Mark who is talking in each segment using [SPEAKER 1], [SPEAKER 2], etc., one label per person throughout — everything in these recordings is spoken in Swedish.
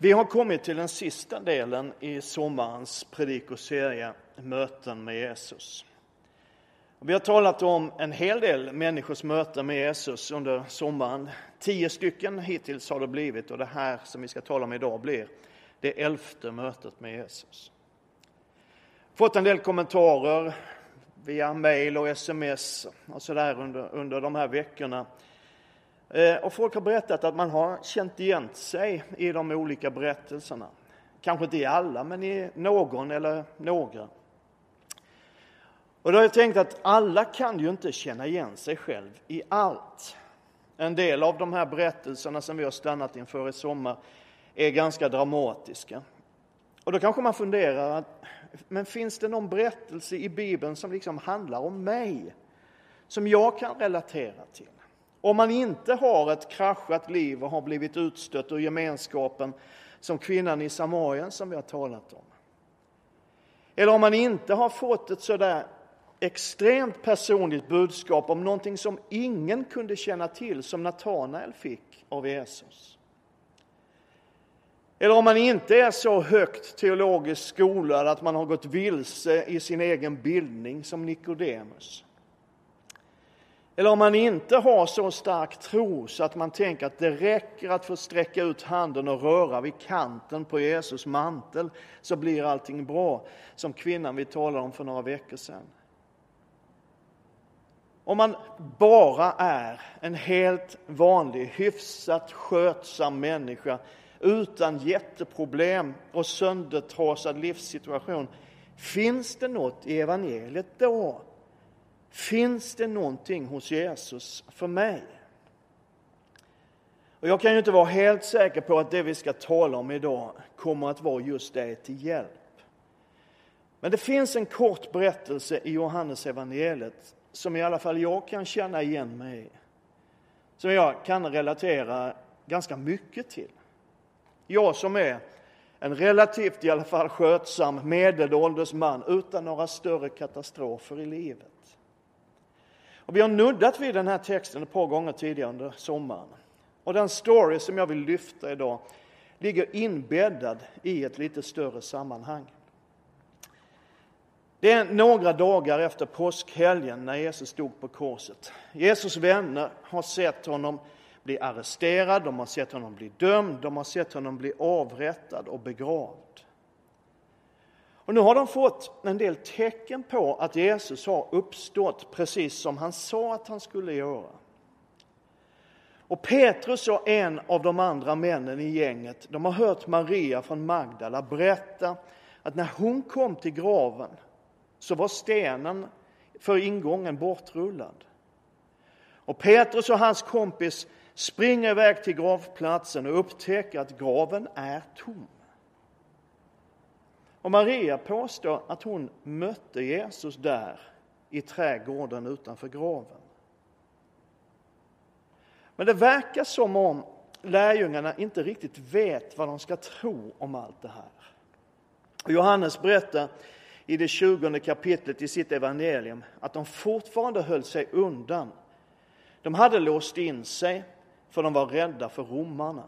[SPEAKER 1] Vi har kommit till den sista delen i sommarens predikoserie Möten med Jesus. Vi har talat om en hel del människors möten med Jesus under sommaren. Tio stycken hittills har det blivit och det här som vi ska tala om idag blir det elfte mötet med Jesus. Fått en del kommentarer via mail och sms och sådär under, under de här veckorna Eh, och folk har berättat att man har känt igen sig i de olika berättelserna. Kanske inte i alla, men i någon eller några. Och då har jag tänkt att alla kan ju inte känna igen sig själv i allt. En del av de här berättelserna som vi har stannat inför i sommar är ganska dramatiska. Och då kanske man funderar, men finns det någon berättelse i Bibeln som liksom handlar om mig? Som jag kan relatera till? Om man inte har ett kraschat liv och har blivit utstött ur gemenskapen som kvinnan i Samarien som vi har talat om. Eller om man inte har fått ett sådär extremt personligt budskap om någonting som ingen kunde känna till som Natanael fick av Jesus. Eller om man inte är så högt teologiskt skolad att man har gått vilse i sin egen bildning som Nikodemus. Eller om man inte har så stark tro så att man tänker att det räcker att få sträcka ut handen och röra vid kanten på Jesus mantel så blir allting bra, som kvinnan vi talade om för några veckor sedan. Om man bara är en helt vanlig, hyfsat skötsam människa utan jätteproblem och söndertrasad livssituation, finns det något i evangeliet då? Finns det någonting hos Jesus för mig? Och jag kan ju inte vara helt säker på att det vi ska tala om idag kommer att vara just det till hjälp. Men det finns en kort berättelse i Johannes evangeliet som i alla fall jag kan känna igen mig i. Som jag kan relatera ganska mycket till. Jag som är en relativt i alla fall skötsam medelålders man utan några större katastrofer i livet. Och vi har nuddat vid den här texten ett par gånger tidigare under sommaren. Och den story som jag vill lyfta idag ligger inbäddad i ett lite större sammanhang. Det är några dagar efter påskhelgen när Jesus stod på korset. Jesus vänner har sett honom bli arresterad, de har sett honom bli dömd, de har sett honom bli avrättad och begravd. Och nu har de fått en del tecken på att Jesus har uppstått precis som han sa att han skulle göra. Och Petrus och en av de andra männen i gänget, de har hört Maria från Magdala berätta att när hon kom till graven så var stenen för ingången bortrullad. Och Petrus och hans kompis springer iväg till gravplatsen och upptäcker att graven är tom. Och Maria påstår att hon mötte Jesus där i trädgården utanför graven. Men det verkar som om lärjungarna inte riktigt vet vad de ska tro om allt det här. Johannes berättar i det tjugonde kapitlet i sitt evangelium att de fortfarande höll sig undan. De hade låst in sig för de var rädda för romarna.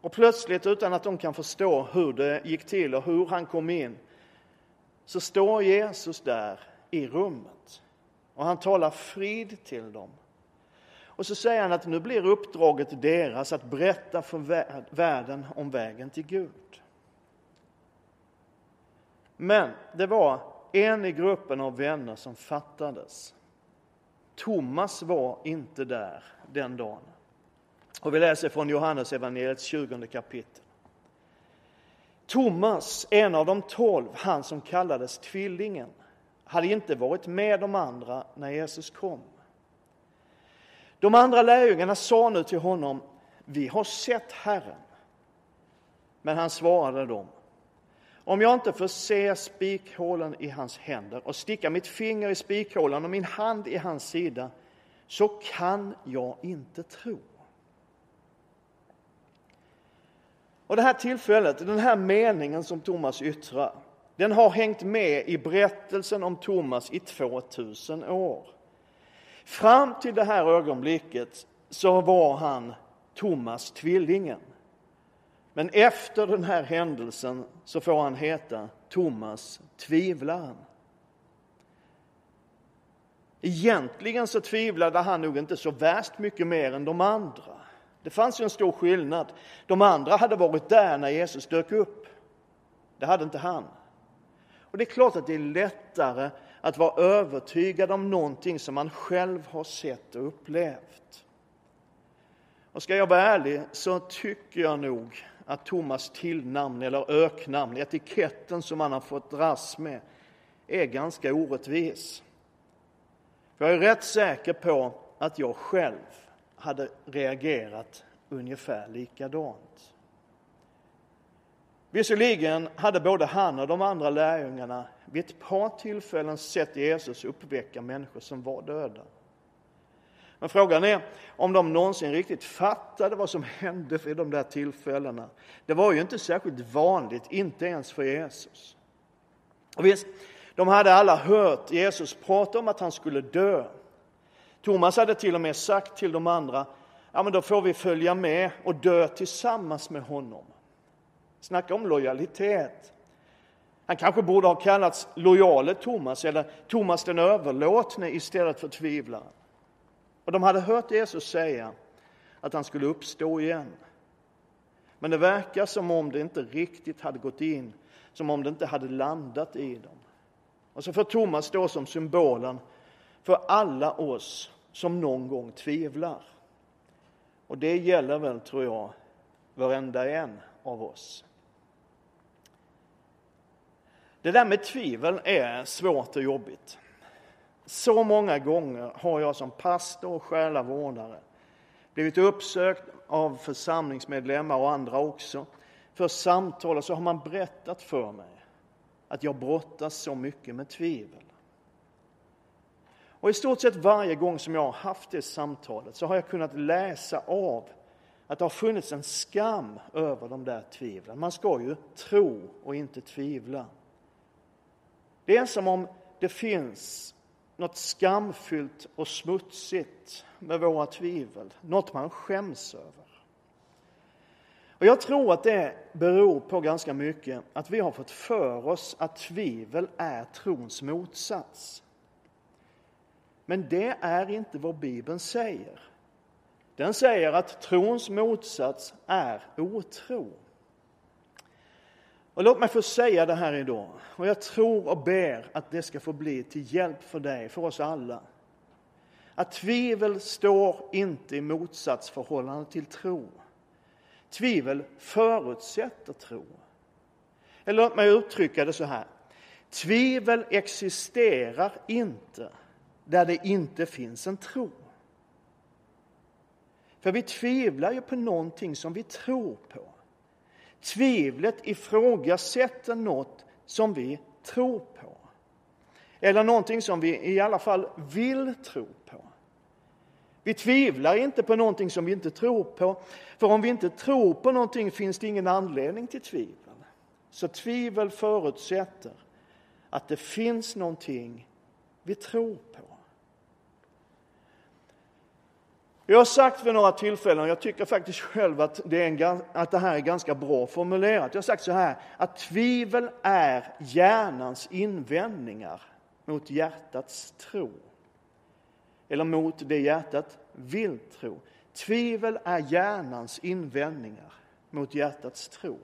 [SPEAKER 1] Och plötsligt, utan att de kan förstå hur det gick till och hur han kom in, så står Jesus där i rummet och han talar frid till dem. Och så säger han att nu blir uppdraget deras att berätta för världen om vägen till Gud. Men det var en i gruppen av vänner som fattades. Thomas var inte där den dagen. Och vi läser från Johannes evangeliets 20 kapitel. Thomas, en av de tolv, han som kallades Tvillingen, hade inte varit med de andra när Jesus kom. De andra lärjungarna sa nu till honom, vi har sett Herren. Men han svarade dem, om jag inte får se spikhålen i hans händer och sticka mitt finger i spikhålan och min hand i hans sida, så kan jag inte tro. Och det här tillfället, den här meningen som Thomas yttrar, den har hängt med i berättelsen om Thomas i 2000 år. Fram till det här ögonblicket så var han Thomas tvillingen. Men efter den här händelsen så får han heta Thomas tvivlaren. Egentligen så tvivlade han nog inte så värst mycket mer än de andra. Det fanns ju en stor skillnad. De andra hade varit där när Jesus dök upp. Det hade inte han. Och det är klart att det är lättare att vara övertygad om någonting som man själv har sett och upplevt. Och ska jag vara ärlig så tycker jag nog att Thomas tillnamn eller öknamn, etiketten som han har fått dras med, är ganska orättvis. För jag är rätt säker på att jag själv hade reagerat ungefär likadant. Visserligen hade både han och de andra lärjungarna vid ett par tillfällen sett Jesus uppväcka människor som var döda. Men frågan är om de någonsin riktigt fattade vad som hände vid de där tillfällena. Det var ju inte särskilt vanligt, inte ens för Jesus. Och visst, de hade alla hört Jesus prata om att han skulle dö. Thomas hade till och med sagt till de andra, ja men då får vi följa med och dö tillsammans med honom. Snacka om lojalitet. Han kanske borde ha kallats lojale Thomas eller Thomas den överlåtne istället för tvivlaren. Och de hade hört Jesus säga att han skulle uppstå igen. Men det verkar som om det inte riktigt hade gått in, som om det inte hade landat i dem. Och så får Thomas stå som symbolen för alla oss som någon gång tvivlar. Och det gäller väl, tror jag, varenda en av oss. Det där med tvivel är svårt och jobbigt. Så många gånger har jag som pastor och själavårdare blivit uppsökt av församlingsmedlemmar och andra också för samtal och så har man berättat för mig att jag brottas så mycket med tvivel. Och i stort sett varje gång som jag har haft det samtalet så har jag kunnat läsa av att det har funnits en skam över de där tvivlen. Man ska ju tro och inte tvivla. Det är som om det finns något skamfyllt och smutsigt med våra tvivel, något man skäms över. Och jag tror att det beror på ganska mycket att vi har fått för oss att tvivel är trons motsats. Men det är inte vad Bibeln säger. Den säger att trons motsats är otro. Och låt mig få säga det här idag. Och jag tror och ber att det ska få bli till hjälp för dig, för oss alla. Att tvivel står inte i motsatsförhållande till tro. Tvivel förutsätter tro. Eller låt mig uttrycka det så här. Tvivel existerar inte där det inte finns en tro. För vi tvivlar ju på någonting som vi tror på. Tvivlet ifrågasätter något som vi tror på. Eller någonting som vi i alla fall vill tro på. Vi tvivlar inte på någonting som vi inte tror på. För om vi inte tror på någonting finns det ingen anledning till tvivel. Så tvivel förutsätter att det finns någonting vi tror på. Jag har sagt vid några tillfällen, och jag tycker faktiskt själv att det, en, att det här är ganska bra formulerat. Jag har sagt så här, att tvivel är hjärnans invändningar mot hjärtats tro. Eller mot det hjärtat vill tro. Tvivel är hjärnans invändningar mot hjärtats tro.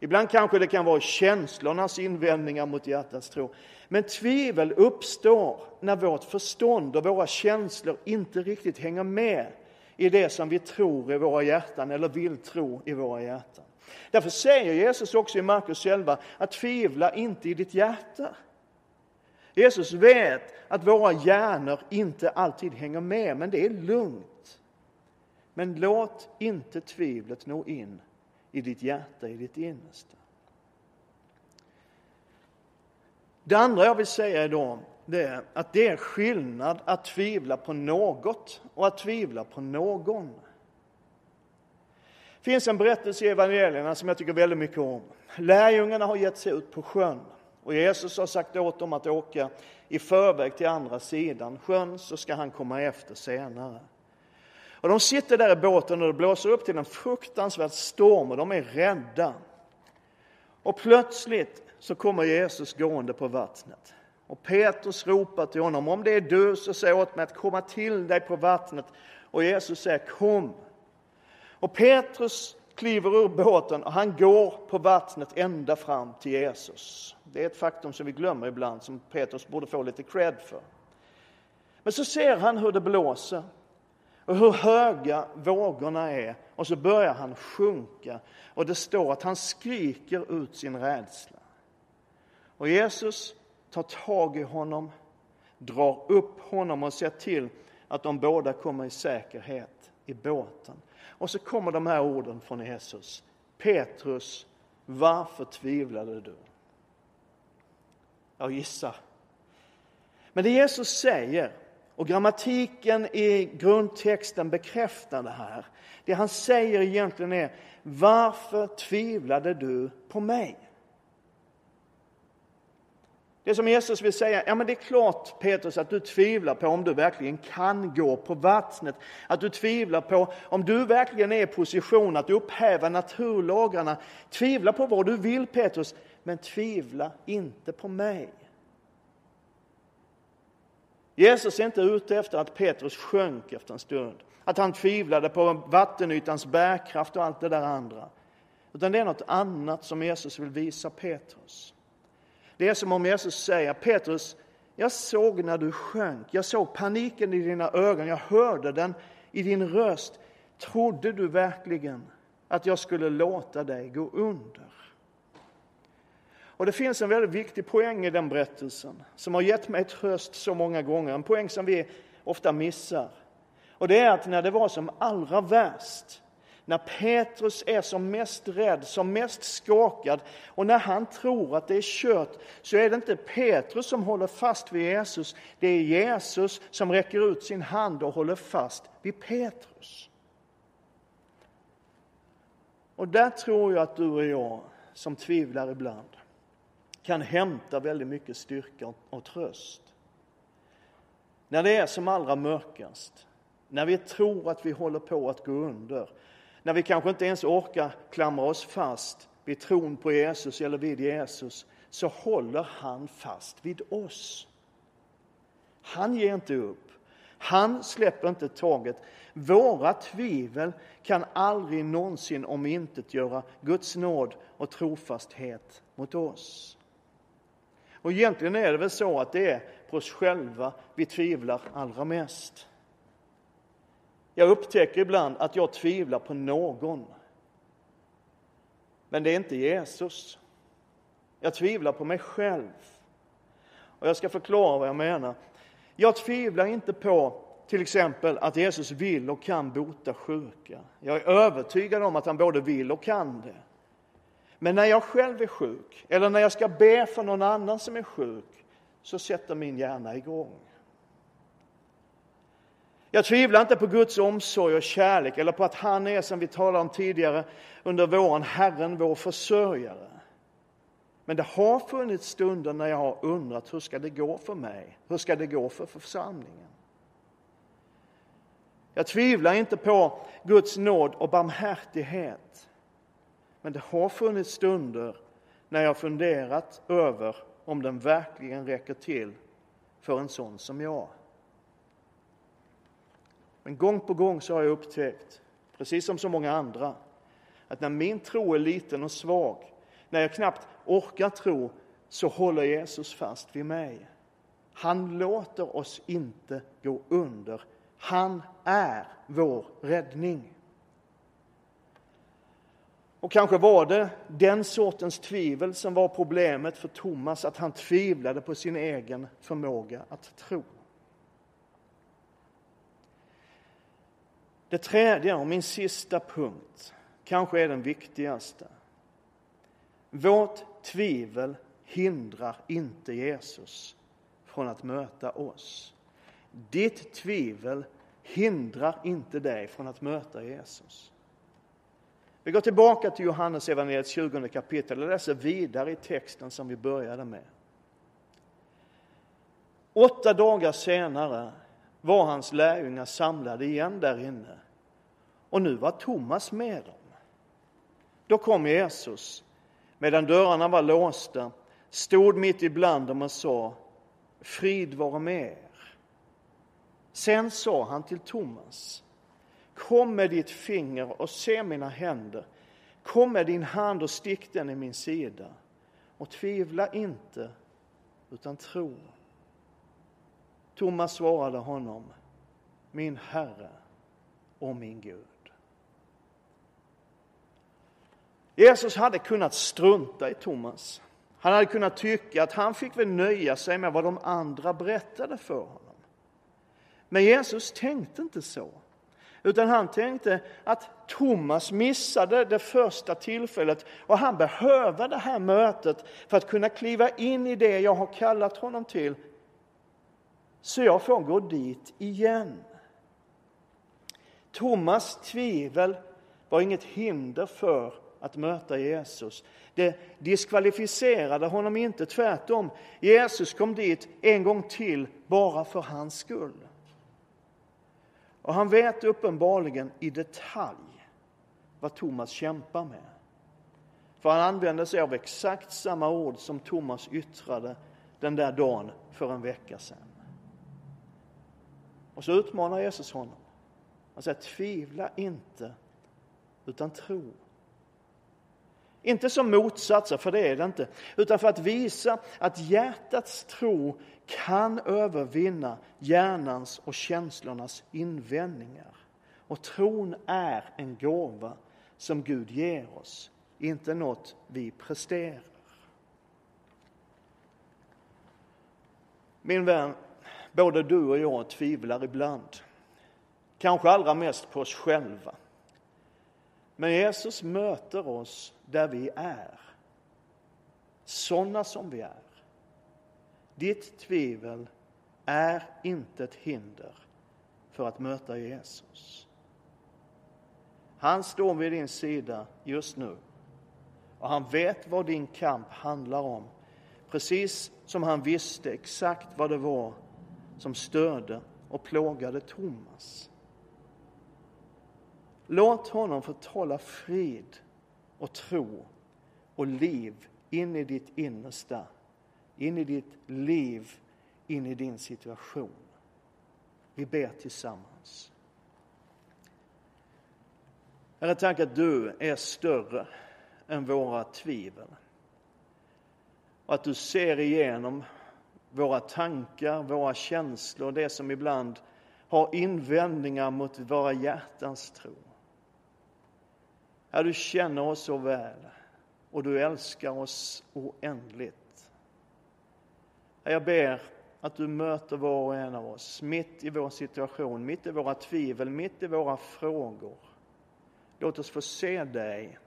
[SPEAKER 1] Ibland kanske det kan vara känslornas invändningar mot hjärtats tro. Men tvivel uppstår när vårt förstånd och våra känslor inte riktigt hänger med i det som vi tror i våra hjärtan eller vill tro i våra hjärtan. Därför säger Jesus också i Markus 11 att tvivla inte i ditt hjärta. Jesus vet att våra hjärnor inte alltid hänger med, men det är lugnt. Men låt inte tvivlet nå in i ditt hjärta, i ditt innersta. Det andra jag vill säga idag det är att det är skillnad att tvivla på något och att tvivla på någon. Det finns en berättelse i evangelierna som jag tycker väldigt mycket om. Lärjungarna har gett sig ut på sjön och Jesus har sagt åt dem att åka i förväg till andra sidan sjön så ska han komma efter senare. Och de sitter där i båten och det blåser upp till en fruktansvärd storm och de är rädda. Och plötsligt så kommer Jesus gående på vattnet. Och Petrus ropar till honom, om det är du så säg åt mig att komma till dig på vattnet. Och Jesus säger, kom. Och Petrus kliver ur båten och han går på vattnet ända fram till Jesus. Det är ett faktum som vi glömmer ibland, som Petrus borde få lite cred för. Men så ser han hur det blåser och hur höga vågorna är och så börjar han sjunka och det står att han skriker ut sin rädsla. Och Jesus tar tag i honom, drar upp honom och ser till att de båda kommer i säkerhet i båten. Och så kommer de här orden från Jesus. Petrus, varför tvivlade du? Jag gissar. Men det Jesus säger, och grammatiken i grundtexten bekräftar det här. Det han säger egentligen är, varför tvivlade du på mig? Det som Jesus vill säga, ja men det är klart Petrus att du tvivlar på om du verkligen kan gå på vattnet. Att du tvivlar på om du verkligen är i position att upphäva naturlagarna. Tvivla på vad du vill Petrus, men tvivla inte på mig. Jesus är inte ute efter att Petrus sjönk efter en stund. Att han tvivlade på vattenytans bärkraft och allt det där andra. Utan det är något annat som Jesus vill visa Petrus. Det är som om Jesus säger, Petrus, jag såg när du sjönk, jag såg paniken i dina ögon, jag hörde den i din röst. Trodde du verkligen att jag skulle låta dig gå under? Och det finns en väldigt viktig poäng i den berättelsen som har gett mig tröst så många gånger, en poäng som vi ofta missar. Och det är att när det var som allra värst, när Petrus är som mest rädd, som mest skakad och när han tror att det är kört så är det inte Petrus som håller fast vid Jesus, det är Jesus som räcker ut sin hand och håller fast vid Petrus. Och där tror jag att du och jag som tvivlar ibland kan hämta väldigt mycket styrka och tröst. När det är som allra mörkast, när vi tror att vi håller på att gå under, när vi kanske inte ens orkar klamra oss fast vid tron på Jesus eller vid Jesus, så håller han fast vid oss. Han ger inte upp. Han släpper inte taget. Våra tvivel kan aldrig någonsin omintetgöra Guds nåd och trofasthet mot oss. Och egentligen är det väl så att det är på oss själva vi tvivlar allra mest. Jag upptäcker ibland att jag tvivlar på någon. Men det är inte Jesus. Jag tvivlar på mig själv. Och jag ska förklara vad jag menar. Jag tvivlar inte på till exempel att Jesus vill och kan bota sjuka. Jag är övertygad om att han både vill och kan det. Men när jag själv är sjuk, eller när jag ska be för någon annan som är sjuk, så sätter min hjärna igång. Jag tvivlar inte på Guds omsorg och kärlek eller på att han är, som vi talade om tidigare under våren, Herren vår försörjare. Men det har funnits stunder när jag har undrat, hur ska det gå för mig? Hur ska det gå för församlingen? Jag tvivlar inte på Guds nåd och barmhärtighet. Men det har funnits stunder när jag funderat över om den verkligen räcker till för en sån som jag. Men gång på gång så har jag upptäckt, precis som så många andra, att när min tro är liten och svag, när jag knappt orkar tro, så håller Jesus fast vid mig. Han låter oss inte gå under. Han är vår räddning. Och kanske var det den sortens tvivel som var problemet för Thomas, att han tvivlade på sin egen förmåga att tro. Det tredje och min sista punkt kanske är den viktigaste. Vårt tvivel hindrar inte Jesus från att möta oss. Ditt tvivel hindrar inte dig från att möta Jesus. Vi går tillbaka till Johannes evangeliets 20 kapitel och läser vidare i texten som vi började med. Åtta dagar senare var hans lärjungar samlade igen där inne Och nu var Thomas med dem. Då kom Jesus, medan dörrarna var låsta, stod mitt ibland dem och sa Frid vare med er. Sen sa han till Thomas Kom med ditt finger och se mina händer. Kom med din hand och stick den i min sida. Och tvivla inte, utan tro. Thomas svarade honom, min Herre och min Gud. Jesus hade kunnat strunta i Thomas. Han hade kunnat tycka att han fick väl nöja sig med vad de andra berättade för honom. Men Jesus tänkte inte så. Utan han tänkte att Thomas missade det första tillfället och han behöver det här mötet för att kunna kliva in i det jag har kallat honom till. Så jag får gå dit igen. Thomas tvivel var inget hinder för att möta Jesus. Det diskvalificerade honom inte, tvärtom. Jesus kom dit en gång till bara för hans skull. Och han vet uppenbarligen i detalj vad Thomas kämpar med. För han använder sig av exakt samma ord som Thomas yttrade den där dagen för en vecka sedan. Och så utmanar Jesus honom. Han säger tvivla inte, utan tro. Inte som motsatser, för det är det inte, utan för att visa att hjärtats tro kan övervinna hjärnans och känslornas invändningar. Och tron är en gåva som Gud ger oss, inte något vi presterar. Min vän, både du och jag tvivlar ibland. Kanske allra mest på oss själva. Men Jesus möter oss där vi är. Sådana som vi är. Ditt tvivel är inte ett hinder för att möta Jesus. Han står vid din sida just nu och han vet vad din kamp handlar om. Precis som han visste exakt vad det var som störde och plågade Thomas. Låt honom få tala frid och tro och liv in i ditt innersta, in i ditt liv, in i din situation. Vi ber tillsammans. Herre, tack att du är större än våra tvivel. Och att du ser igenom våra tankar, våra känslor, det som ibland har invändningar mot våra hjärtans tro. Herre, du känner oss så väl och du älskar oss oändligt. Jag ber att du möter var och en av oss mitt i vår situation, mitt i våra tvivel, mitt i våra frågor. Låt oss få se dig.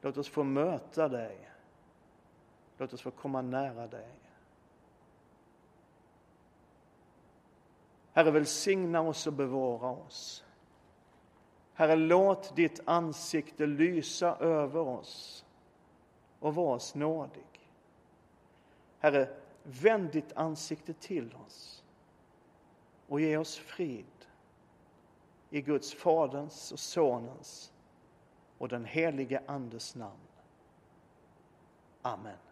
[SPEAKER 1] Låt oss få möta dig. Låt oss få komma nära dig. Herre, välsigna oss och bevara oss. Herre, låt ditt ansikte lysa över oss och var oss nådig. Herre, vänd ditt ansikte till oss och ge oss frid i Guds Faderns och Sonens och den helige Andes namn. Amen.